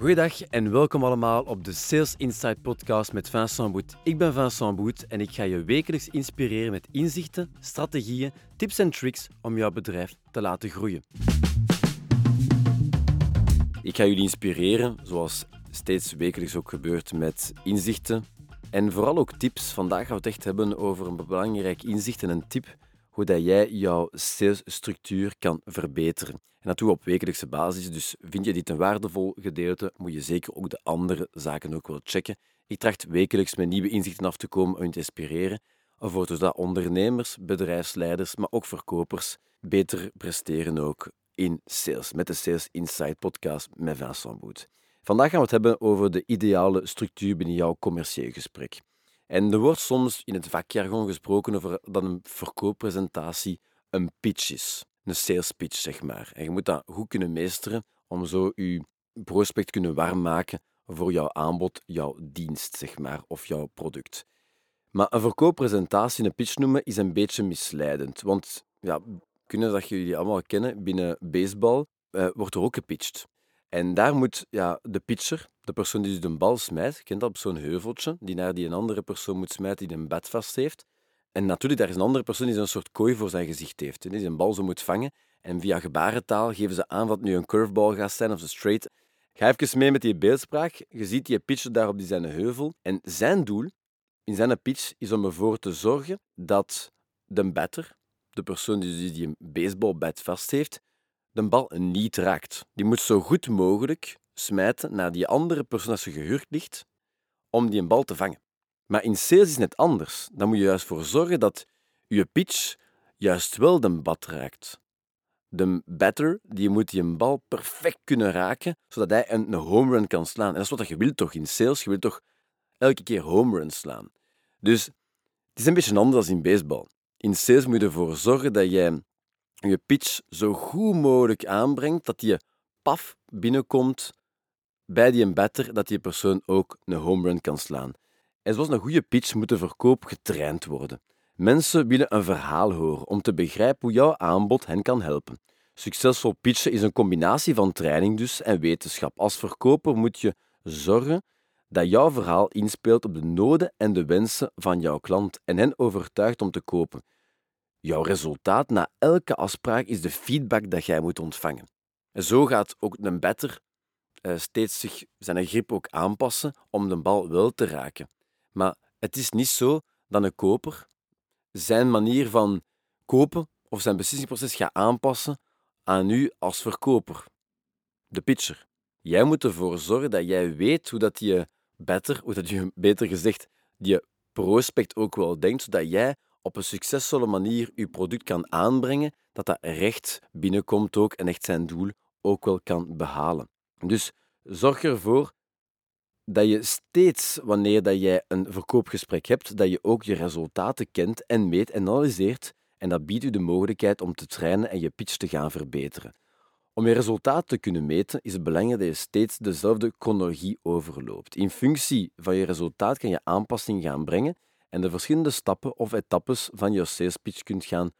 Goedendag en welkom allemaal op de Sales Insight podcast met Vincent Boet. Ik ben Vincent Boet en ik ga je wekelijks inspireren met inzichten, strategieën, tips en tricks om jouw bedrijf te laten groeien. Ik ga jullie inspireren, zoals steeds wekelijks ook gebeurt, met inzichten en vooral ook tips. Vandaag gaan we het echt hebben over een belangrijk inzicht en een tip hoe dat jij jouw salesstructuur kan verbeteren. En dat doe je op wekelijkse basis, dus vind je dit een waardevol gedeelte, moet je zeker ook de andere zaken ook wel checken. Ik tracht wekelijks met nieuwe inzichten af te komen om je te inspireren, voor zodat ondernemers, bedrijfsleiders, maar ook verkopers beter presteren ook in sales, met de Sales Insight podcast met Vincent Boet. Vandaag gaan we het hebben over de ideale structuur binnen jouw commercieel gesprek. En er wordt soms in het vakjargon gesproken over dat een verkooppresentatie een pitch is. Een sales pitch, zeg maar. En je moet dat goed kunnen meesteren om zo je prospect kunnen warm maken voor jouw aanbod, jouw dienst, zeg maar, of jouw product. Maar een verkooppresentatie, een pitch noemen, is een beetje misleidend. Want ja, kunnen dat jullie allemaal kennen, binnen baseball eh, wordt er ook gepitcht. En daar moet ja, de pitcher, de persoon die dus de bal smijt, kent dat op zo'n heuveltje, die naar die een andere persoon moet smijten die een bed vast heeft. En natuurlijk, daar is een andere persoon die een soort kooi voor zijn gezicht heeft, die een bal zo moet vangen. En via gebarentaal geven ze aan wat nu een curveball gaat zijn of een straight. Ga even mee met die beeldspraak. Je ziet die pitcher daar op die zijn heuvel. En zijn doel in zijn pitch is om ervoor te zorgen dat de batter, de persoon die die een baseballbat vast heeft, de bal niet raakt. Die moet zo goed mogelijk smijten naar die andere persoon als ze gehuurd ligt om die een bal te vangen. Maar in sales is het net anders. Dan moet je juist voor zorgen dat je pitch juist wel de bal raakt. De batter die moet die een bal perfect kunnen raken, zodat hij een home run kan slaan. En dat is wat je wilt toch in sales? Je wilt toch elke keer home runs slaan. Dus het is een beetje anders dan in baseball. In sales moet je ervoor zorgen dat jij je pitch zo goed mogelijk aanbrengt, dat je paf binnenkomt bij die batter, dat die persoon ook een home run kan slaan. En zoals een goede pitch moet de verkoop getraind worden. Mensen willen een verhaal horen om te begrijpen hoe jouw aanbod hen kan helpen. Succesvol pitchen is een combinatie van training dus en wetenschap. Als verkoper moet je zorgen dat jouw verhaal inspeelt op de noden en de wensen van jouw klant en hen overtuigt om te kopen. Jouw resultaat na elke afspraak is de feedback dat jij moet ontvangen. En zo gaat ook een better uh, steeds zich zijn grip ook aanpassen om de bal wel te raken. Maar het is niet zo dat een koper zijn manier van kopen of zijn beslissingsproces gaat aanpassen aan u als verkoper, de pitcher. Jij moet ervoor zorgen dat jij weet hoe dat je better, hoe dat je beter gezegd, die prospect ook wel denkt, zodat jij op een succesvolle manier je product kan aanbrengen, dat dat recht binnenkomt ook en echt zijn doel ook wel kan behalen. Dus zorg ervoor dat je steeds, wanneer dat jij een verkoopgesprek hebt, dat je ook je resultaten kent en meet en analyseert. En dat biedt u de mogelijkheid om te trainen en je pitch te gaan verbeteren. Om je resultaten te kunnen meten, is het belangrijk dat je steeds dezelfde chronologie overloopt. In functie van je resultaat kan je aanpassing gaan brengen en de verschillende stappen of etappes van je sales pitch kunt gaan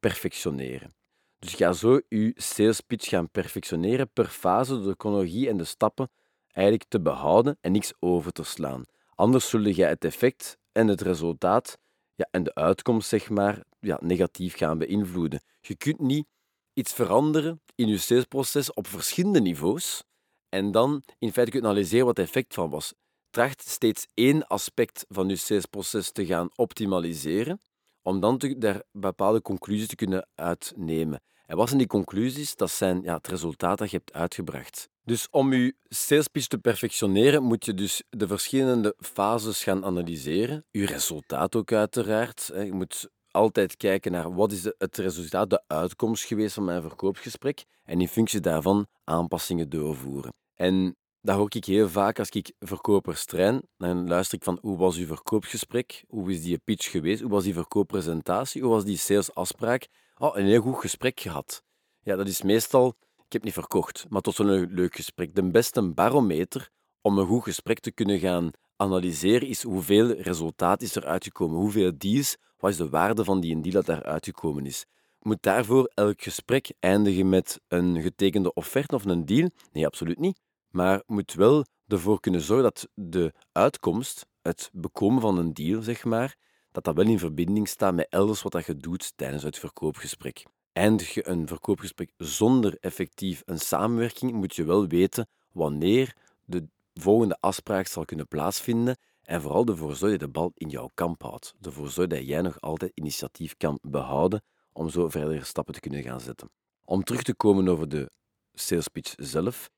perfectioneren. Dus ga zo je sales pitch gaan perfectioneren per fase de chronologie en de stappen eigenlijk te behouden en niks over te slaan. Anders zul je het effect en het resultaat ja, en de uitkomst zeg maar, ja, negatief gaan beïnvloeden. Je kunt niet iets veranderen in je salesproces op verschillende niveaus en dan in feite kunnen analyseren wat het effect van was tracht steeds één aspect van je salesproces te gaan optimaliseren, om dan te, daar bepaalde conclusies te kunnen uitnemen. En wat zijn die conclusies? Dat zijn ja, het resultaat dat je hebt uitgebracht. Dus om je salespitch te perfectioneren, moet je dus de verschillende fases gaan analyseren. Je resultaat ook uiteraard. Je moet altijd kijken naar wat is het resultaat, de uitkomst geweest van mijn verkoopgesprek en in functie daarvan aanpassingen doorvoeren. En dat hoor ik heel vaak als ik verkopers train. Dan luister ik van hoe was uw verkoopgesprek? Hoe is die pitch geweest? Hoe was die verkooppresentatie? Hoe was die salesafspraak? Oh, een heel goed gesprek gehad. Ja, dat is meestal, ik heb niet verkocht, maar tot zo'n leuk gesprek. De beste barometer om een goed gesprek te kunnen gaan analyseren is hoeveel resultaat is er uitgekomen, hoeveel deals, wat is de waarde van die deal dat daar uitgekomen is. Moet daarvoor elk gesprek eindigen met een getekende offerte of een deal? Nee, absoluut niet. Maar moet wel ervoor kunnen zorgen dat de uitkomst, het bekomen van een deal, zeg maar, dat dat wel in verbinding staat met elders wat dat je doet tijdens het verkoopgesprek. Eindig je een verkoopgesprek zonder effectief een samenwerking, moet je wel weten wanneer de volgende afspraak zal kunnen plaatsvinden en vooral ervoor zorgen dat je de bal in jouw kamp houdt. Ervoor zorgen dat jij nog altijd initiatief kan behouden om zo verdere stappen te kunnen gaan zetten. Om terug te komen over de sales pitch zelf,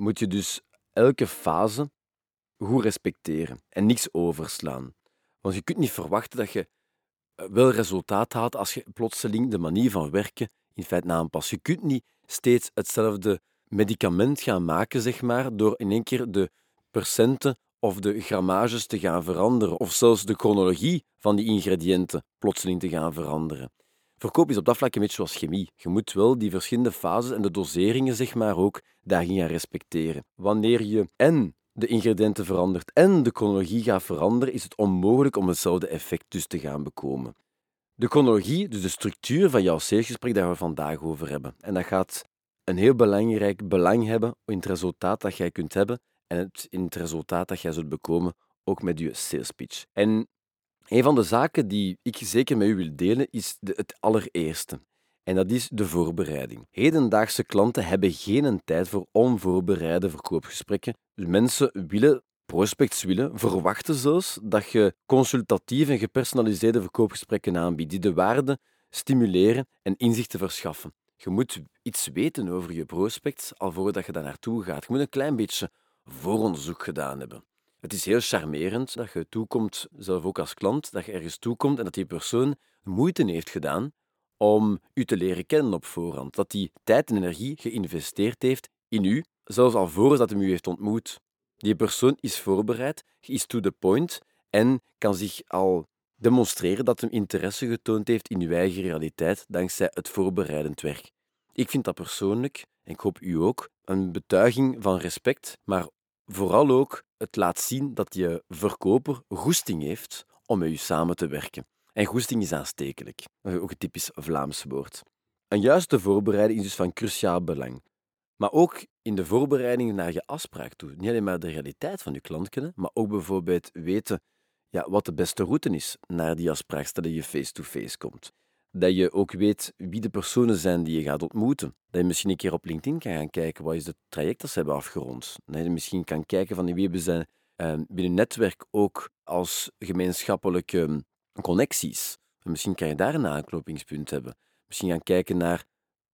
moet je dus elke fase goed respecteren en niks overslaan. Want je kunt niet verwachten dat je eh, wel resultaat haalt als je plotseling de manier van werken in feite aanpast. Je kunt niet steeds hetzelfde medicament gaan maken, zeg maar, door in één keer de percenten of de grammages te gaan veranderen, of zelfs de chronologie van die ingrediënten plotseling te gaan veranderen. Verkoop is op dat vlak een beetje zoals chemie. Je moet wel die verschillende fases en de doseringen zeg maar, ook daarin gaan respecteren. Wanneer je en de ingrediënten verandert en de chronologie gaat veranderen, is het onmogelijk om hetzelfde effect dus te gaan bekomen. De chronologie, dus de structuur van jouw salesgesprek, daar we vandaag over hebben. En dat gaat een heel belangrijk belang hebben in het resultaat dat jij kunt hebben en het, in het resultaat dat jij zult bekomen, ook met je sales pitch. En een van de zaken die ik zeker met u wil delen, is het allereerste. En dat is de voorbereiding. Hedendaagse klanten hebben geen tijd voor onvoorbereide verkoopgesprekken. Mensen willen, prospects willen, verwachten zelfs dat je consultatieve en gepersonaliseerde verkoopgesprekken aanbiedt, die de waarde stimuleren en inzichten verschaffen. Je moet iets weten over je prospects al voordat je daar naartoe gaat. Je moet een klein beetje vooronderzoek gedaan hebben. Het is heel charmerend dat je toekomt, zelf ook als klant, dat je ergens toekomt en dat die persoon moeite heeft gedaan om u te leren kennen op voorhand. Dat die tijd en energie geïnvesteerd heeft in u, zelfs al voordat hij u heeft ontmoet. Die persoon is voorbereid, is to the point en kan zich al demonstreren dat hem interesse getoond heeft in uw eigen realiteit dankzij het voorbereidend werk. Ik vind dat persoonlijk, en ik hoop u ook, een betuiging van respect, maar vooral ook het laat zien dat je verkoper goesting heeft om met u samen te werken. En goesting is aanstekelijk, ook een typisch Vlaams woord. Een juiste voorbereiding is dus van cruciaal belang. Maar ook in de voorbereiding naar je afspraak toe. Niet alleen maar de realiteit van je klant kennen, maar ook bijvoorbeeld weten ja, wat de beste route is naar die afspraak, stel je face-to-face -face komt dat je ook weet wie de personen zijn die je gaat ontmoeten. Dat je misschien een keer op LinkedIn kan gaan kijken wat is het traject dat ze hebben afgerond. Dat je misschien kan kijken van wie hebben ze uh, binnen netwerk ook als gemeenschappelijke ehm, connecties. En misschien kan je daar een aanknopingspunt hebben. Misschien gaan kijken naar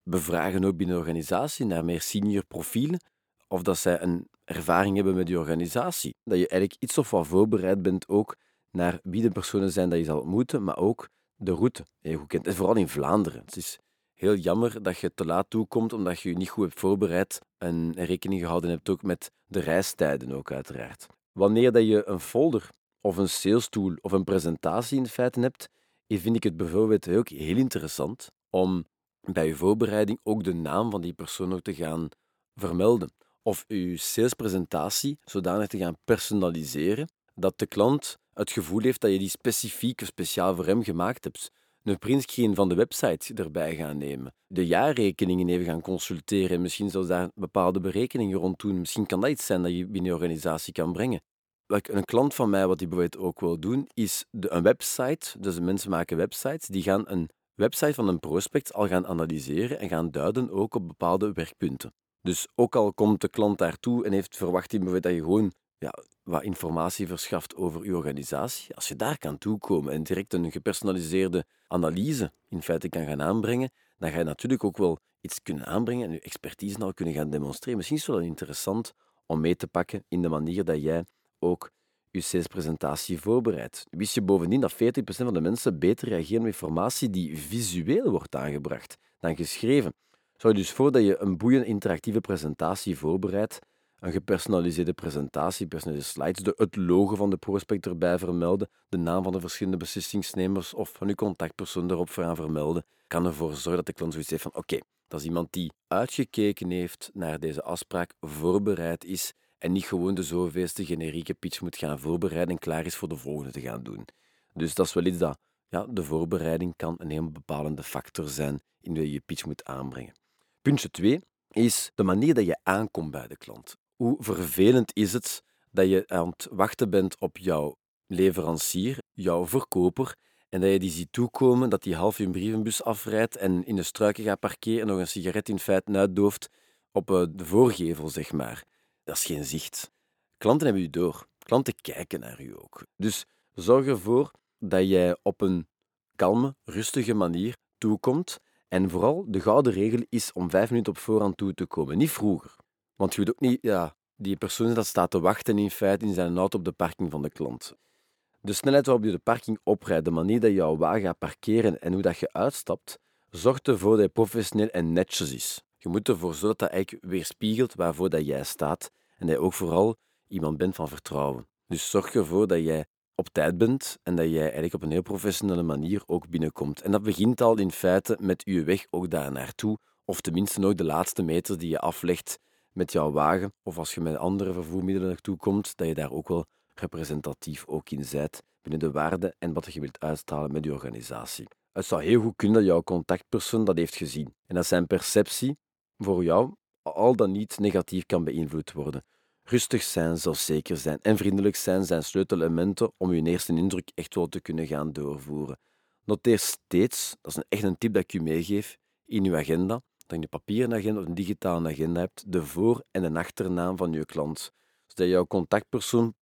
bevragen ook binnen de organisatie, naar meer senior profielen. Of dat zij een ervaring hebben met die organisatie. Dat je eigenlijk iets of wat voorbereid bent ook naar wie de personen zijn dat je zal ontmoeten, maar ook de route goed kent. En vooral in Vlaanderen. Het is heel jammer dat je te laat toekomt omdat je je niet goed hebt voorbereid en rekening gehouden hebt ook met de reistijden ook uiteraard. Wanneer dat je een folder of een sales tool of een presentatie in feite hebt, vind ik het bijvoorbeeld ook heel interessant om bij je voorbereiding ook de naam van die persoon ook te gaan vermelden. Of je salespresentatie zodanig te gaan personaliseren dat de klant het gevoel heeft dat je die specifiek of speciaal voor hem gemaakt hebt. Een printscreen van de website erbij gaan nemen. De jaarrekeningen even gaan consulteren en misschien zelfs daar bepaalde berekeningen rond doen. Misschien kan dat iets zijn dat je binnen je organisatie kan brengen. Een klant van mij, wat die bijvoorbeeld ook wil doen, is de, een website. Dus mensen maken websites, die gaan een website van een prospect al gaan analyseren en gaan duiden ook op bepaalde werkpunten. Dus ook al komt de klant daartoe en heeft verwacht dat je gewoon ja, wat informatie verschaft over je organisatie, als je daar kan toekomen en direct een gepersonaliseerde analyse in feite kan gaan aanbrengen, dan ga je natuurlijk ook wel iets kunnen aanbrengen en je expertise al kunnen gaan demonstreren. Misschien is het wel interessant om mee te pakken in de manier dat jij ook je salespresentatie voorbereidt. Wist je bovendien dat 40% van de mensen beter reageren op informatie die visueel wordt aangebracht dan geschreven? Zou je dus voordat je een boeiende interactieve presentatie voorbereidt, een gepersonaliseerde presentatie, personaliseerde slides, de, het logo van de prospect erbij vermelden, de naam van de verschillende beslissingsnemers of van uw contactpersoon erop gaan vermelden, kan ervoor zorgen dat de klant zoiets heeft van oké, dat is iemand die uitgekeken heeft naar deze afspraak, voorbereid is en niet gewoon de zoveelste generieke pitch moet gaan voorbereiden en klaar is voor de volgende te gaan doen. Dus dat is wel iets dat ja, de voorbereiding kan een heel bepalende factor zijn in je je pitch moet aanbrengen. Puntje 2 is de manier dat je aankomt bij de klant. Hoe vervelend is het dat je aan het wachten bent op jouw leverancier, jouw verkoper, en dat je die ziet toekomen, dat die half je brievenbus afrijdt en in de struiken gaat parkeren en nog een sigaret in feite uitdooft op eh, de voorgevel, zeg maar. Dat is geen zicht. Klanten hebben u door. Klanten kijken naar u ook. Dus zorg ervoor dat jij op een kalme, rustige manier toekomt. En vooral, de gouden regel is om vijf minuten op voorhand toe te komen. Niet vroeger. Want je weet ook niet, ja, die persoon dat staat te wachten in feite in zijn auto op de parking van de klant. De snelheid waarop je de parking oprijdt, de manier dat je jouw wagen gaat parkeren en hoe dat je uitstapt, zorgt ervoor dat je professioneel en netjes is. Je moet ervoor zorgen dat dat eigenlijk weerspiegelt waarvoor dat jij staat en dat je ook vooral iemand bent van vertrouwen. Dus zorg ervoor dat jij op tijd bent en dat jij eigenlijk op een heel professionele manier ook binnenkomt. En dat begint al in feite met je weg ook daar naartoe, of tenminste ook de laatste meter die je aflegt met jouw wagen, of als je met andere vervoermiddelen naartoe komt, dat je daar ook wel representatief ook in zijt binnen de waarden en wat je wilt uitstralen met je organisatie. Het zou heel goed kunnen dat jouw contactpersoon dat heeft gezien en dat zijn perceptie voor jou al dan niet negatief kan beïnvloed worden. Rustig zijn, zelfzeker zijn en vriendelijk zijn zijn sleutelementen om je eerste indruk echt wel te kunnen gaan doorvoeren. Noteer steeds, dat is echt een tip dat ik u meegeef, in uw agenda, dat je een papieren agenda of een digitale agenda hebt, de voor- en de achternaam van je klant, zodat jouw contactpersoon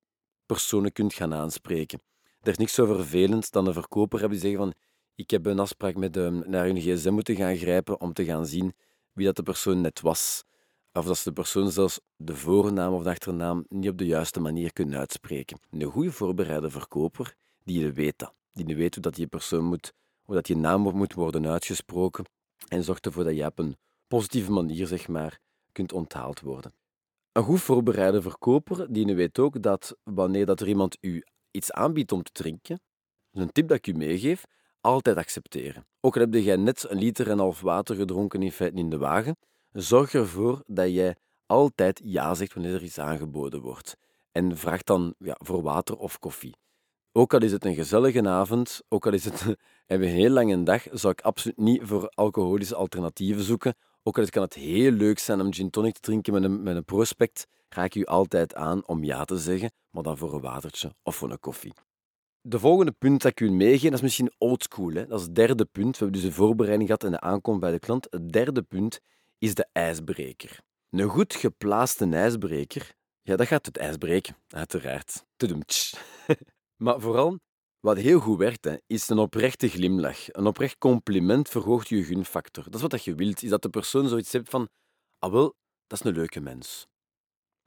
personen kunt gaan aanspreken. Er is niks zo vervelend dan een verkoper hebben die zeggen van ik heb een afspraak met hem naar hun gsm moeten gaan grijpen om te gaan zien wie dat de persoon net was. Of dat ze de persoon zelfs de voornaam of de achternaam niet op de juiste manier kunnen uitspreken. Een goede voorbereide verkoper, die weet dat. Die weet hoe dat die persoon moet, hoe dat je naam moet worden uitgesproken en zorgt ervoor dat je op een positieve manier, zeg maar, kunt onthaald worden. Een goed voorbereide verkoper, die weet ook dat wanneer dat er iemand u iets aanbiedt om te drinken, een tip dat ik u meegeef, altijd accepteren. Ook al heb jij net een liter en een half water gedronken in feite in de wagen, zorg ervoor dat jij altijd ja zegt wanneer er iets aangeboden wordt. En vraag dan ja, voor water of koffie. Ook al is het een gezellige avond, ook al is het een heel lange dag, zou ik absoluut niet voor alcoholische alternatieven zoeken. Ook al kan het heel leuk zijn om gin tonic te drinken met een, met een prospect, ga ik u altijd aan om ja te zeggen, maar dan voor een watertje of voor een koffie. De volgende punt dat ik u meegeef, dat is misschien oldschool. Dat is het derde punt. We hebben dus de voorbereiding gehad en de aankomst bij de klant. Het derde punt is de ijsbreker. Een goed geplaatste ijsbreker, ja, dat gaat het ijs breken, uiteraard. maar vooral, wat heel goed werkt, is een oprechte glimlach. Een oprecht compliment verhoogt je gunfactor. Dat is wat je wilt, is dat de persoon zoiets heeft van, ah wel, dat is een leuke mens.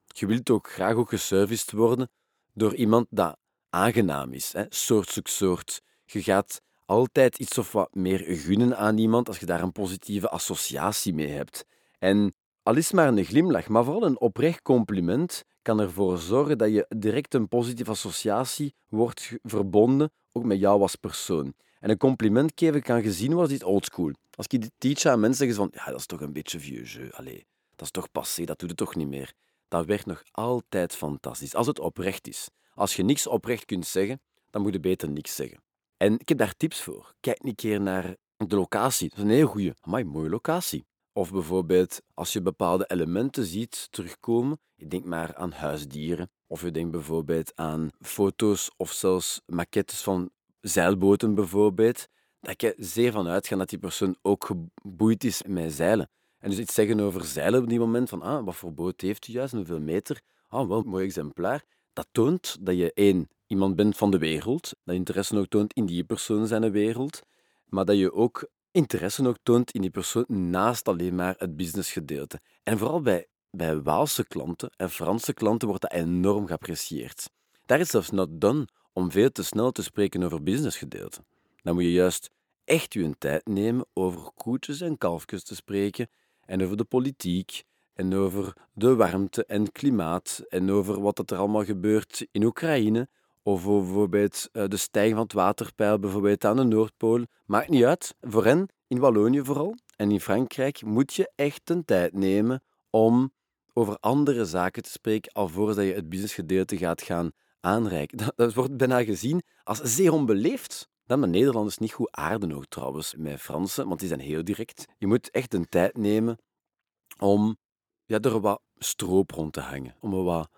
Je wilt ook graag ook geserviced worden door iemand dat aangenaam is, hè, soort zoek soort. Je gaat altijd iets of wat meer gunnen aan iemand als je daar een positieve associatie mee hebt. En al is maar een glimlach, maar vooral een oprecht compliment kan ervoor zorgen dat je direct een positieve associatie wordt verbonden, ook met jou als persoon. En een compliment geven kan gezien worden als iets oldschool. Als ik dit teach aan mensen, zeggen van, ja, dat is toch een beetje vieux jeu. Allee, dat is toch passé, dat doet het toch niet meer. Dat werkt nog altijd fantastisch, als het oprecht is. Als je niks oprecht kunt zeggen, dan moet je beter niks zeggen. En ik heb daar tips voor. Kijk een keer naar de locatie. Dat is een heel goede, maar mooie locatie. Of bijvoorbeeld als je bepaalde elementen ziet terugkomen, je denkt maar aan huisdieren. Of je denkt bijvoorbeeld aan foto's of zelfs maquettes van zeilboten bijvoorbeeld. Dat je zeer van uitgaat dat die persoon ook geboeid is met zeilen. En dus iets zeggen over zeilen op die moment, van ah, wat voor boot heeft u juist, hoeveel meter? Ah, wel een mooi exemplaar. Dat toont dat je één, iemand bent van de wereld, dat interesse ook toont in die persoon zijn wereld, maar dat je ook interesse ook toont in die persoon naast alleen maar het businessgedeelte. En vooral bij, bij Waalse klanten en Franse klanten wordt dat enorm geapprecieerd. Daar is zelfs not done om veel te snel te spreken over businessgedeelte. Dan moet je juist echt je tijd nemen over koetjes en kalfjes te spreken en over de politiek en over de warmte en klimaat en over wat er allemaal gebeurt in Oekraïne of bijvoorbeeld eh, de stijging van het waterpeil bijvoorbeeld aan de Noordpool. Maakt niet uit. Voor hen, in Wallonië vooral en in Frankrijk, moet je echt een tijd nemen om over andere zaken te spreken alvorens dat je het businessgedeelte gaat gaan aanreiken. Dat, wordt bijna gezien als zeer onbeleefd. Dat met Nederlanders niet goed aarden ook trouwens met Fransen, want die zijn heel direct. Je moet echt een tijd nemen om ja, er wat stroop rond te hangen, om er wat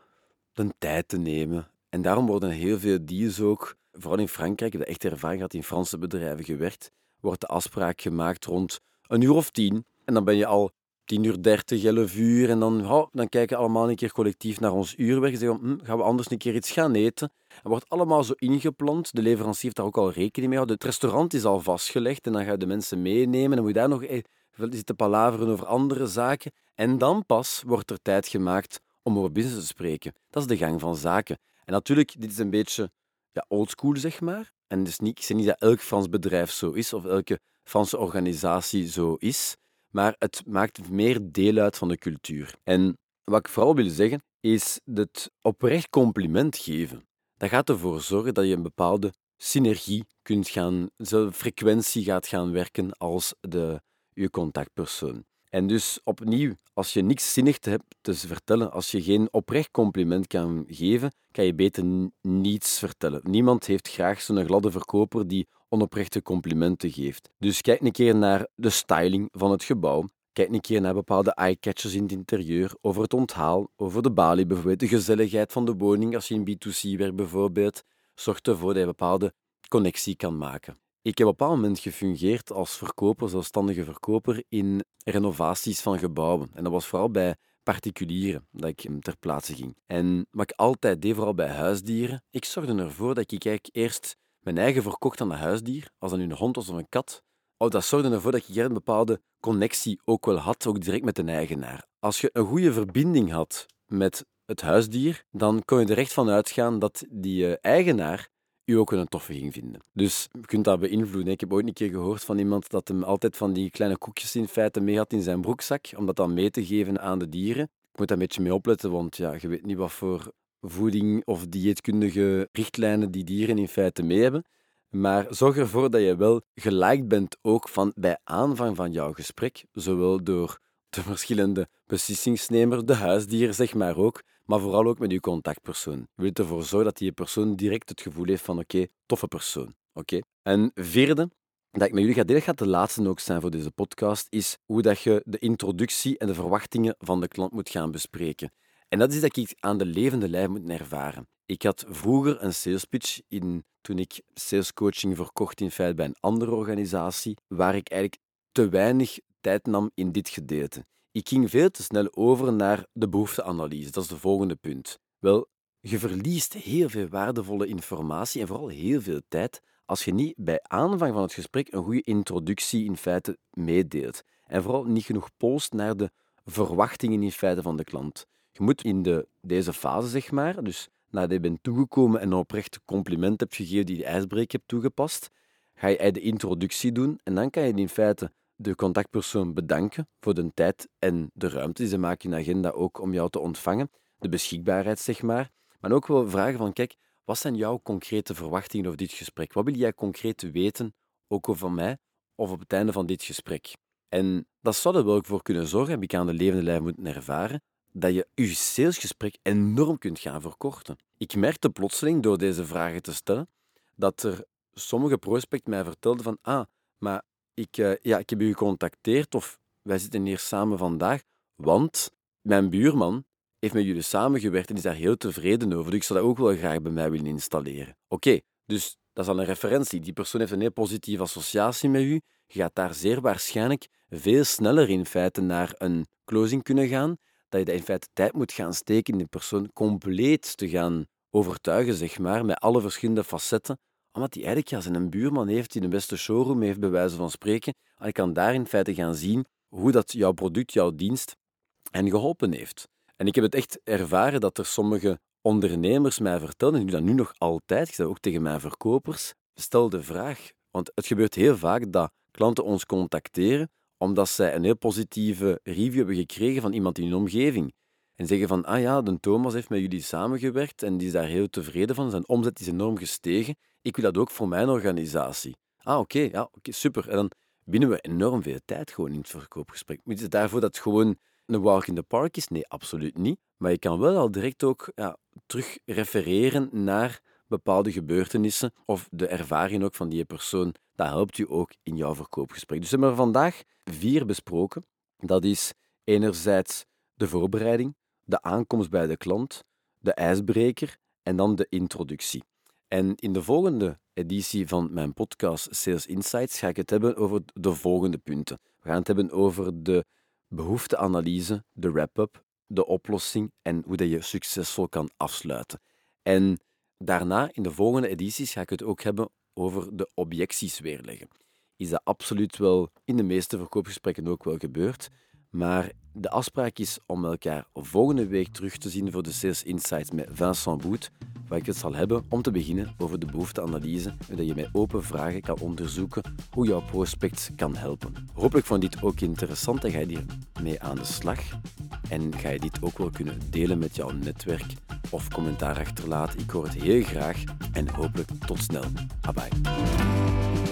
de tijd te nemen. En daarom worden heel veel deals ook, vooral in Frankrijk, ik heb echt ervaring gehad in Franse bedrijven gewerkt, wordt de afspraak gemaakt rond een uur of tien. En dan ben je al 10 uur 30, 11 uur. En dan, oh, dan kijken allemaal een keer collectief naar ons uurwerk. En zeggen hm, gaan we anders een keer iets gaan eten? Het wordt allemaal zo ingepland. De leverancier heeft daar ook al rekening mee gehouden. Het restaurant is al vastgelegd en dan ga je de mensen meenemen. Dan moet je daar nog eh, zitten palaveren over andere zaken. En dan pas wordt er tijd gemaakt om over business te spreken. Dat is de gang van zaken. En natuurlijk, dit is een beetje ja, oldschool, zeg maar. En dus niet, ik zeg niet dat elk Frans bedrijf zo is of elke Franse organisatie zo is maar het maakt meer deel uit van de cultuur. En wat ik vooral wil zeggen, is het oprecht compliment geven. Dat gaat ervoor zorgen dat je een bepaalde synergie kunt gaan, frequentie gaat gaan werken als de, je contactpersoon. En dus opnieuw, als je niks zinnigs hebt te vertellen, als je geen oprecht compliment kan geven, kan je beter niets vertellen. Niemand heeft graag zo'n gladde verkoper die onoprechte complimenten geeft. Dus kijk een keer naar de styling van het gebouw. Kijk een keer naar bepaalde eye-catchers in het interieur, over het onthaal, over de balie bijvoorbeeld, de gezelligheid van de woning als je in B2C werkt bijvoorbeeld. Zorg ervoor dat je bepaalde connectie kan maken. Ik heb op een moment gefungeerd als verkoper, zelfstandige verkoper, in renovaties van gebouwen. En dat was vooral bij particulieren dat ik ter plaatse ging. En wat ik altijd deed, vooral bij huisdieren, ik zorgde ervoor dat ik eigenlijk eerst mijn eigen verkocht aan een huisdier, als dat nu een hond was of een kat. Oh, dat zorgde ervoor dat ik een bepaalde connectie ook wel had, ook direct met de eigenaar. Als je een goede verbinding had met het huisdier, dan kon je er echt van uitgaan dat die eh, eigenaar u ook een toffe ging vinden. Dus je kunt dat beïnvloeden. Ik heb ooit een keer gehoord van iemand dat hem altijd van die kleine koekjes in feite mee had in zijn broekzak, om dat dan mee te geven aan de dieren. Ik moet daar een beetje mee opletten, want ja, je weet niet wat voor voeding of dieetkundige richtlijnen die dieren in feite mee hebben. Maar zorg ervoor dat je wel geliked bent ook van bij aanvang van jouw gesprek, zowel door de verschillende beslissingsnemers, de huisdieren zeg maar ook, maar vooral ook met je contactpersoon. Je ervoor zorgen dat die persoon direct het gevoel heeft van oké, toffe persoon. Oké. En vierde, dat ik met jullie ga delen, gaat de laatste ook zijn voor deze podcast, is hoe dat je de introductie en de verwachtingen van de klant moet gaan bespreken. En dat is dat ik aan de levende lijf moet ervaren. Ik had vroeger een sales pitch in, toen ik salescoaching verkocht in feite bij een andere organisatie, waar ik eigenlijk te weinig tijd nam in dit gedeelte. Ik ging veel te snel over naar de behoefteanalyse. Dat is de volgende punt. Wel, je verliest heel veel waardevolle informatie en vooral heel veel tijd als je niet bij aanvang van het gesprek een goede introductie in feite meedeelt. En vooral niet genoeg post naar de verwachtingen in feite van de klant. Je moet in de, deze fase, zeg maar, dus nadat je bent toegekomen en een oprecht compliment hebt gegeven die de ijsbreek hebt toegepast, ga je de introductie doen en dan kan je in feite de contactpersoon bedanken voor de tijd en de ruimte die ze maken in de agenda ook om jou te ontvangen, de beschikbaarheid, zeg maar. Maar ook wel vragen van, kijk, wat zijn jouw concrete verwachtingen over dit gesprek? Wat wil jij concreet weten, ook over mij, of op het einde van dit gesprek? En dat zou er wel voor kunnen zorgen, heb ik aan de levende lijf moeten ervaren, dat je je salesgesprek enorm kunt gaan verkorten. Ik merkte plotseling door deze vragen te stellen dat er sommige prospecten mij vertelden van ah, maar ik, uh, ja, ik heb u gecontacteerd of wij zitten hier samen vandaag, want mijn buurman heeft met jullie samengewerkt en is daar heel tevreden over. Dus ik zou dat ook wel graag bij mij willen installeren. Oké, dus dat is al een referentie. Die persoon heeft een heel positieve associatie met u. Je gaat daar zeer waarschijnlijk veel sneller in feite naar een closing kunnen gaan dat je in feite tijd moet gaan steken in die persoon compleet te gaan overtuigen, zeg maar, met alle verschillende facetten, omdat hij eigenlijk ja, zijn buurman heeft die de beste showroom heeft, bij wijze van spreken. En je kan daar in feite gaan zien hoe dat jouw product, jouw dienst hen geholpen heeft. En ik heb het echt ervaren dat er sommige ondernemers mij vertelden, en ik doe dat nu nog altijd, ik zeg ook tegen mijn verkopers, stel de vraag, want het gebeurt heel vaak dat klanten ons contacteren omdat zij een heel positieve review hebben gekregen van iemand in hun omgeving. En zeggen van, ah ja, de Thomas heeft met jullie samengewerkt en die is daar heel tevreden van. Zijn omzet is enorm gestegen. Ik wil dat ook voor mijn organisatie. Ah, oké, ja, oké, super. En dan winnen we enorm veel tijd gewoon in het verkoopgesprek. Moet je daarvoor dat het gewoon een walk in the park is? Nee, absoluut niet. Maar je kan wel al direct ook ja, terug refereren naar bepaalde gebeurtenissen of de ervaring ook van die persoon. Dat helpt u ook in jouw verkoopgesprek. Dus we hebben er vandaag vier besproken. Dat is enerzijds de voorbereiding, de aankomst bij de klant, de ijsbreker en dan de introductie. En in de volgende editie van mijn podcast Sales Insights ga ik het hebben over de volgende punten. We gaan het hebben over de behoefteanalyse, de wrap-up, de oplossing en hoe dat je succesvol kan afsluiten. En daarna, in de volgende edities, ga ik het ook hebben over de objecties weerleggen. Is dat absoluut wel in de meeste verkoopgesprekken ook wel gebeurd. Maar de afspraak is om elkaar volgende week terug te zien voor de Sales Insights met Vincent Boet, waar ik het zal hebben om te beginnen over de behoefteanalyse, zodat je met open vragen kan onderzoeken hoe jouw prospect kan helpen. Hopelijk vond je dit ook interessant en ga je hiermee aan de slag. En ga je dit ook wel kunnen delen met jouw netwerk of commentaar achterlaten. Ik hoor het heel graag en hopelijk tot snel. Bye bye.